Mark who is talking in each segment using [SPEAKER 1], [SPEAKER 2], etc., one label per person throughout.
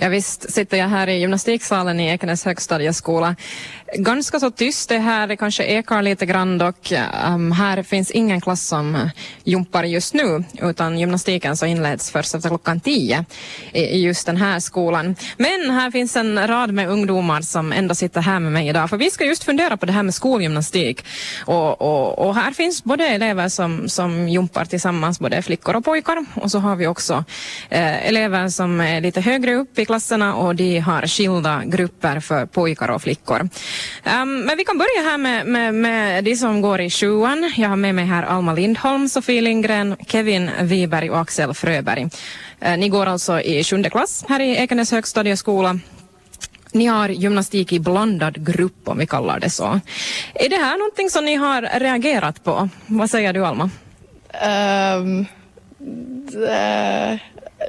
[SPEAKER 1] Ja, visst sitter jag här i gymnastiksalen i Ekenäs högstadieskola. Ganska så tyst det här, det kanske ekar lite grann dock. Um, här finns ingen klass som jumpar just nu utan gymnastiken så inleds först efter klockan tio i just den här skolan. Men här finns en rad med ungdomar som ändå sitter här med mig idag för vi ska just fundera på det här med skolgymnastik och, och, och här finns både elever som, som jumpar tillsammans, både flickor och pojkar och så har vi också eh, elever som är lite högre upp i klasserna och de har skilda grupper för pojkar och flickor. Um, men vi kan börja här med, med, med de som går i sjuan. Jag har med mig här Alma Lindholm, Sofie Lindgren, Kevin Wiberg och Axel Fröberg. Uh, ni går alltså i sjunde klass här i Ekenäs högstadieskola. Ni har gymnastik i blandad grupp om vi kallar det så. Är det här någonting som ni har reagerat på? Vad säger du Alma?
[SPEAKER 2] Um,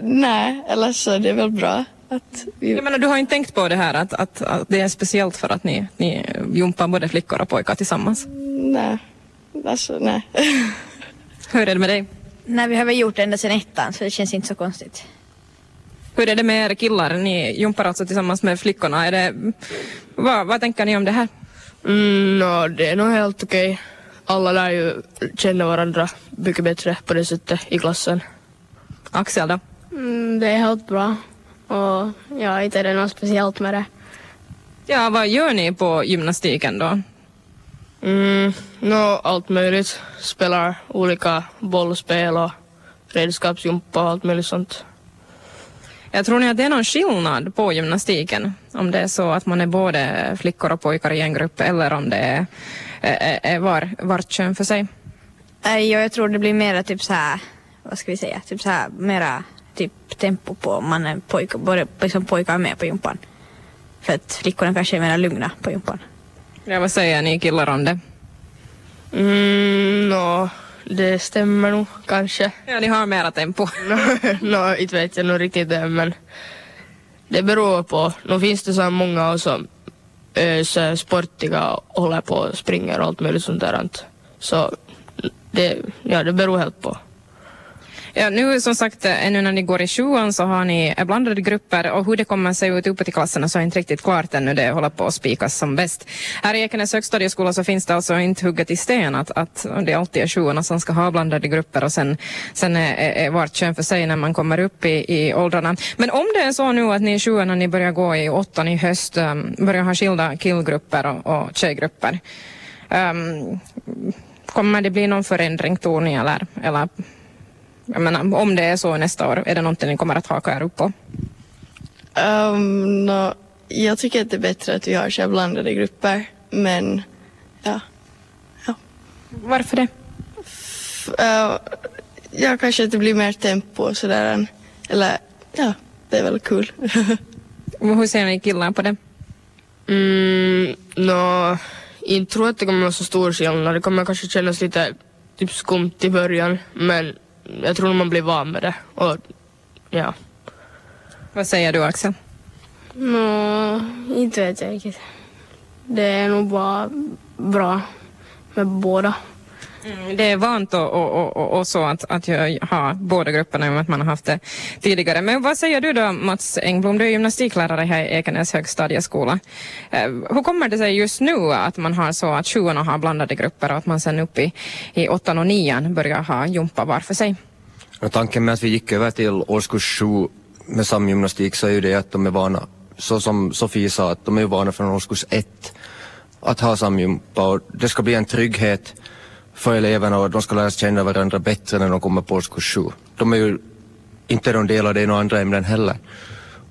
[SPEAKER 2] nej, eller så är det väl bra. Att vi...
[SPEAKER 1] Jag menar, du har inte tänkt på det här att, att, att det är speciellt för att ni, ni jumpar både flickor och pojkar tillsammans?
[SPEAKER 2] Nej, alltså nej.
[SPEAKER 1] Hur är det med dig?
[SPEAKER 3] Nej, vi har väl gjort det ända sedan ettan så det känns inte så konstigt.
[SPEAKER 1] Hur är det med er killar? Ni jumpar alltså tillsammans med flickorna. Är det, vad, vad tänker ni om det här?
[SPEAKER 4] Mm, no, det är nog helt okej. Alla lär ju känna varandra mycket bättre på det sättet i klassen.
[SPEAKER 1] Axel då?
[SPEAKER 5] Mm, det är helt bra. Och ja, inte är det något speciellt med det.
[SPEAKER 1] Ja, vad gör ni på gymnastiken då?
[SPEAKER 4] Mm, no, allt möjligt. Spelar olika bollspel och redskapsjumpa och allt möjligt sånt.
[SPEAKER 1] Jag tror ni att det är någon skillnad på gymnastiken? Om det är så att man är både flickor och pojkar i en grupp eller om det är, är, är var, vart kön för sig?
[SPEAKER 3] Äh, ja, jag tror det blir mera typ så här, vad ska vi säga, typ så här mera typ tempo på om man är pojke, både liksom pojkar är med på jumpan. För att flickorna kanske är mer lugna på jumpan.
[SPEAKER 1] Ja, vad säger ni killar om det?
[SPEAKER 4] Mm, no, det stämmer nog kanske.
[SPEAKER 1] Ja, ni har mera tempo.
[SPEAKER 4] no, no, inte vet jag nog riktigt det, men det beror på. Nu finns det så många som är så sportiga och håller på och springer och allt möjligt sånt där. Så det, ja, det beror helt på.
[SPEAKER 1] Ja, nu som sagt, eh, ännu när ni går i sjuan så har ni eh, blandade grupper och hur det kommer sig ut uppe till klasserna så är inte riktigt klart ännu. Det håller på att spikas som bäst. Här i Ekenäs högstadieskola så finns det alltså inte hugget i sten att, att det alltid är sjuorna som ska ha blandade grupper och sen, sen är, är vart kön för sig när man kommer upp i, i åldrarna. Men om det är så nu att ni i sjuan när ni börjar gå i åttan i höst eh, börjar ha skilda killgrupper och, och tjejgrupper. Um, kommer det bli någon förändring tror ni eller, eller jag menar, om det är så nästa år, är det någonting ni kommer att haka er upp på?
[SPEAKER 2] Um, no, jag tycker att det är bättre att vi har så blandade grupper, men ja. ja.
[SPEAKER 1] Varför det?
[SPEAKER 2] F uh, ja, kanske att det blir mer tempo och sådär. Eller ja, det är väl kul.
[SPEAKER 1] Hur ser ni killar på det?
[SPEAKER 4] Mm, no, inte tror att det kommer vara så stor skillnad. Det kommer kanske kännas lite typ skumt i början, men jag tror man blir van med det. Och, ja.
[SPEAKER 1] Vad säger du Axel?
[SPEAKER 5] Nå, inte vet jag riktigt. Det är nog bara bra med båda.
[SPEAKER 1] Mm, det är vant och, och, och, och så att, att ha båda grupperna i och med att man har haft det tidigare. Men vad säger du då Mats Engblom, du är gymnastiklärare här i Ekenäs högstadieskola. Eh, hur kommer det sig just nu att man har så att sjuorna har blandade grupper och att man sen upp i, i åttan och nian börjar ha jumpa var för sig?
[SPEAKER 6] Och tanken med att vi gick över till årskurs sju med samgymnastik så är ju det att de är vana, så som Sofie sa, att de är vana från årskurs ett att ha samgympa och det ska bli en trygghet för eleverna och de ska lära känna varandra bättre när de kommer på årskurs 7. De är ju inte de delar det i några andra ämnen heller.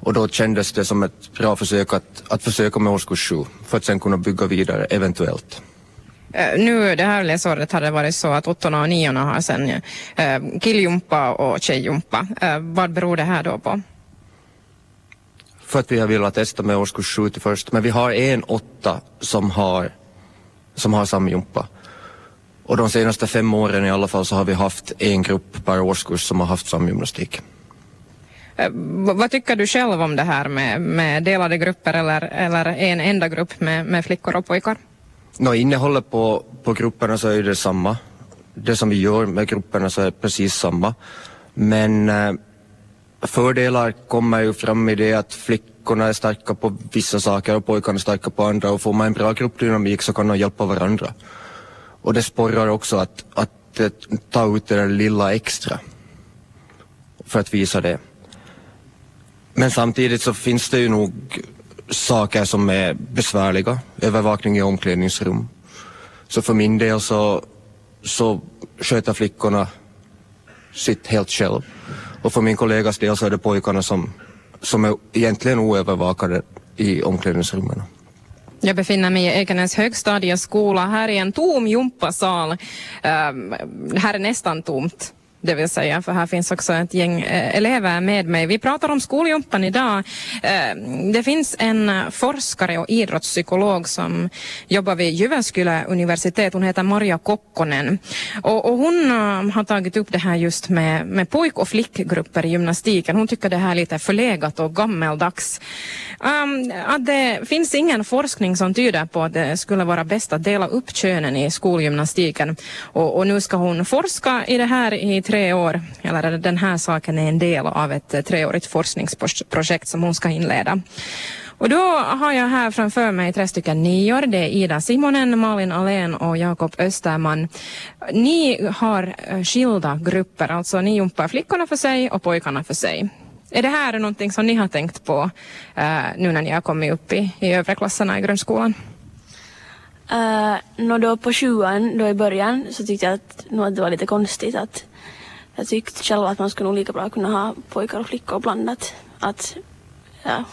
[SPEAKER 6] Och då kändes det som ett bra försök att, att försöka med årskurs 7 för att sen kunna bygga vidare eventuellt.
[SPEAKER 1] Uh, nu det här läsåret har det varit så att åttorna och niorna har sen uh, killjumpa och tjejjumpa. Uh, vad beror det här då på?
[SPEAKER 6] För att vi har velat testa med årskurs 7 till först. Men vi har en åtta som har, som har samjumpa. Och de senaste fem åren i alla fall så har vi haft en grupp per årskurs som har haft samgymnastik.
[SPEAKER 1] Uh, vad tycker du själv om det här med, med delade grupper eller, eller en enda grupp med, med flickor och pojkar?
[SPEAKER 6] No, innehållet på, på grupperna så är det samma. Det som vi gör med grupperna så är precis samma. Men uh, fördelar kommer ju fram i det att flickorna är starka på vissa saker och pojkarna är starka på andra och får man en bra gruppdynamik så kan de hjälpa varandra. Och det sporrar också att, att eh, ta ut det där lilla extra för att visa det. Men samtidigt så finns det ju nog saker som är besvärliga. Övervakning i omklädningsrum. Så för min del så, så sköter flickorna sitt helt själv. Och för min kollegas del så är det pojkarna som, som är egentligen oövervakade i omklädningsrummen.
[SPEAKER 1] Jag befinner mig i Ekenäs högstadieskola. Här är en tom gympasal. Um, ehm, här är nästan tomt det vill säga, för här finns också ett gäng eh, elever med mig. Vi pratar om skoljumpan idag. Eh, det finns en forskare och idrottspsykolog som jobbar vid Jyväskylä universitet. Hon heter Maria Kokkonen och, och hon eh, har tagit upp det här just med, med pojk och flickgrupper i gymnastiken. Hon tycker det här är lite förlegat och gammeldags. Um, att det finns ingen forskning som tyder på att det skulle vara bäst att dela upp könen i skolgymnastiken och, och nu ska hon forska i det här i tre år, eller den här saken är en del av ett eh, treårigt forskningsprojekt som hon ska inleda. Och då har jag här framför mig tre stycken nior. Det är Ida Simonen, Malin Alén och Jakob Österman. Ni har eh, skilda grupper, alltså ni jumpar flickorna för sig och pojkarna för sig. Är det här någonting som ni har tänkt på uh, nu när ni har kommit upp i, i övre klasserna i grundskolan?
[SPEAKER 5] Uh, nå då på sjuan, då i början, så tyckte jag att, nog att det var lite konstigt att jag tyckte själv att man skulle nog lika bra kunna ha pojkar och flickor blandat. Att, ja,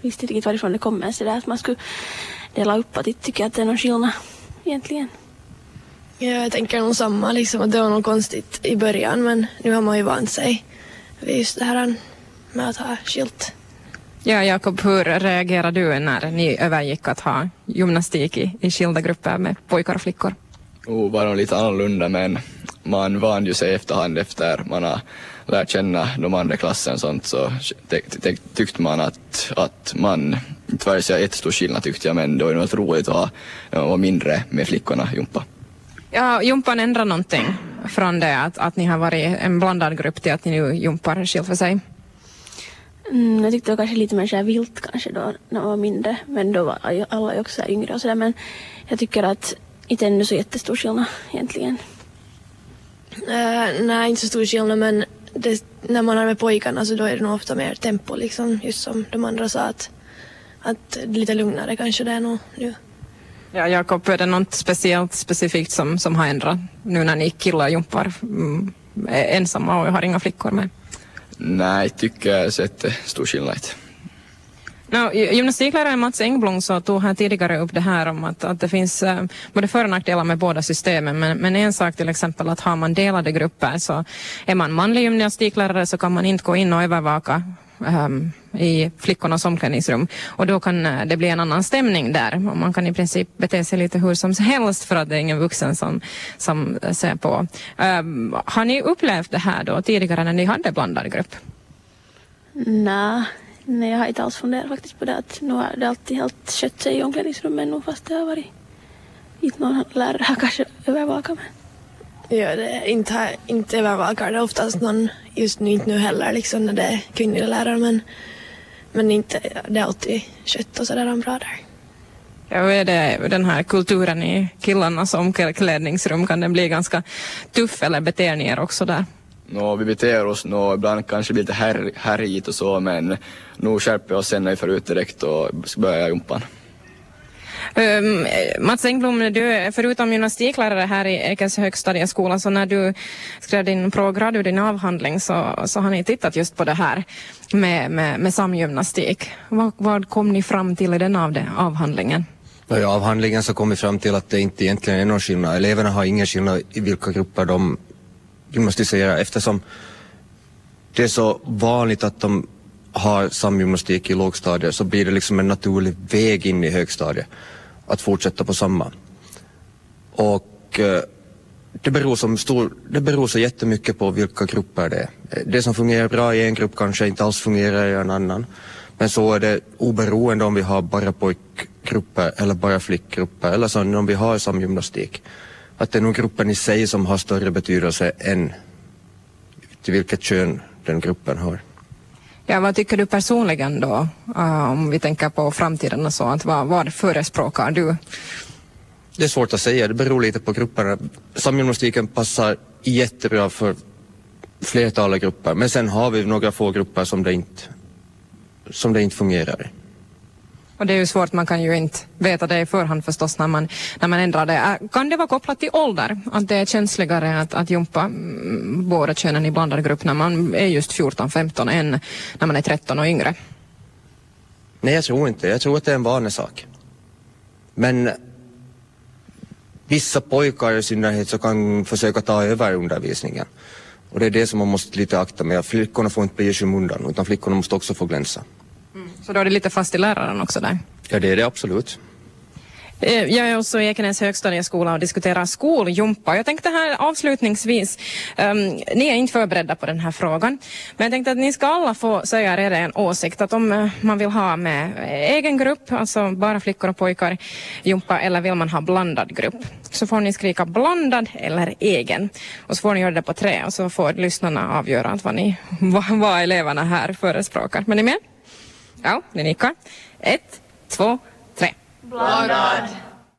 [SPEAKER 5] visste inte riktigt varifrån det kommer så där att man skulle dela upp att inte tycker att det är någon skillnad egentligen.
[SPEAKER 2] Ja, jag tänker nog samma, liksom att det var nog konstigt i början men nu har man ju vant sig vid just det här med att ha skilt.
[SPEAKER 1] Ja, Jakob, hur reagerar du när ni övergick att ha gymnastik i, i skilda grupper med pojkar och flickor?
[SPEAKER 7] Oh, var nog lite annorlunda men man vande ju sig efterhand efter man har lärt känna de andra klassen sånt så tyckte man att, att man, inte var det jättestor skillnad tyckte jag men det var ju något roligt att ha, vara mindre med flickorna jumpa.
[SPEAKER 1] Ja, jumpan ändrar någonting från det att, att ni har varit en blandad grupp till att ni nu jumpar skilt för sig?
[SPEAKER 5] Mm, jag tyckte det var kanske lite mer så vilt kanske då när man var mindre men då var alla ju också yngre och sådär men jag tycker att inte ännu så jättestor skillnad egentligen.
[SPEAKER 2] Uh, nej, inte så stor skillnad men det, när man har med pojkarna så då är det nog ofta mer tempo liksom. Just som de andra sa att, att lite lugnare kanske det är nog nu.
[SPEAKER 1] Ja, Jakob, är det något speciellt specifikt som, som har ändrat nu när ni killar jumpar mm, ensamma och har inga flickor med?
[SPEAKER 7] Nej, tycker jag sett stor skillnad.
[SPEAKER 1] No, gymnastiklärare Mats Engblom så tog här tidigare upp det här om att, att det finns uh, både för och nackdelar med båda systemen men, men en sak till exempel att har man delade grupper så är man manlig gymnastiklärare så kan man inte gå in och övervaka um, i flickornas omklädningsrum och då kan uh, det bli en annan stämning där och man kan i princip bete sig lite hur som helst för att det är ingen vuxen som, som eh, ser på. Um, har ni upplevt det här då tidigare när ni hade blandad grupp?
[SPEAKER 5] Nej, Nej, jag har inte alls funderat faktiskt på det. Att nu har det alltid helt skött sig i omklädningsrummet nu fast det har varit inte någon lärare har kanske övervakat mig.
[SPEAKER 2] Ja, det är inte, inte övervakar det oftast någon, just nu inte nu heller liksom när det är kvinnliga lärare men, men inte, det är alltid skött och sådär bra där.
[SPEAKER 1] Ja, är det den här kulturen i killarnas omklädningsrum? Kan den bli ganska tuff eller beter ni er också där?
[SPEAKER 7] Nå, vi beter oss nå, ibland kanske lite här, härjigt och så men nu skärper vi oss sen när vi får ut direkt och börjar jumpan.
[SPEAKER 1] Um, Mats Engblom, du är förutom gymnastiklärare här i Ekes högstadieskola så när du skrev din prograd ur din avhandling så, så har ni tittat just på det här med, med, med samgymnastik. Vad, vad kom ni fram till i den av det, avhandlingen?
[SPEAKER 6] I avhandlingen så kom vi fram till att det inte egentligen är någon skillnad. Eleverna har ingen skillnad i vilka grupper de gymnastisera eftersom det är så vanligt att de har samgymnastik i lågstadiet så blir det liksom en naturlig väg in i högstadiet att fortsätta på samma. Och eh, det beror, som stor, det beror så jättemycket på vilka grupper det är. Det som fungerar bra i en grupp kanske inte alls fungerar i en annan. Men så är det oberoende om vi har bara pojkgrupper eller bara flickgrupper eller så om vi har samgymnastik att det är nog gruppen i sig som har större betydelse än till vilket kön den gruppen har.
[SPEAKER 1] Ja, vad tycker du personligen då, uh, om vi tänker på framtiden och så, att vad, vad förespråkar du?
[SPEAKER 6] Det är svårt att säga, det beror lite på grupperna. Samgymnastiken passar jättebra för flertalet grupper, men sen har vi några få grupper som det inte, som det inte fungerar i.
[SPEAKER 1] Och det är ju svårt, man kan ju inte veta det i förhand förstås när man, när man ändrar det. Äh, kan det vara kopplat till ålder? Att det är känsligare att, att jumpa mm, båda könen i blandad grupp när man är just 14-15 än när man är 13 och yngre?
[SPEAKER 6] Nej, jag tror inte. Jag tror att det är en vanesak. Men vissa pojkar i synnerhet så kan försöka ta över undervisningen. Och det är det som man måste lite akta med. Flickorna får inte bli i skymundan utan flickorna måste också få glänsa.
[SPEAKER 1] Så då är det lite fast i läraren också där.
[SPEAKER 6] Ja, det är det absolut.
[SPEAKER 1] Eh, Jag är också i Ekenäs högstadieskola och diskuterar skoljumpa. Jag tänkte här avslutningsvis, um, ni är inte förberedda på den här frågan, men jag tänkte att ni ska alla få säga er en åsikt att om eh, man vill ha med egen grupp, alltså bara flickor och pojkar jumpa, eller vill man ha blandad grupp, så får ni skrika blandad eller egen. Och så får ni göra det på tre och så får lyssnarna avgöra att vad, ni, vad, vad eleverna här förespråkar. Men ni med? Ja, ni nickar. Ett, två, tre.
[SPEAKER 5] Blandad.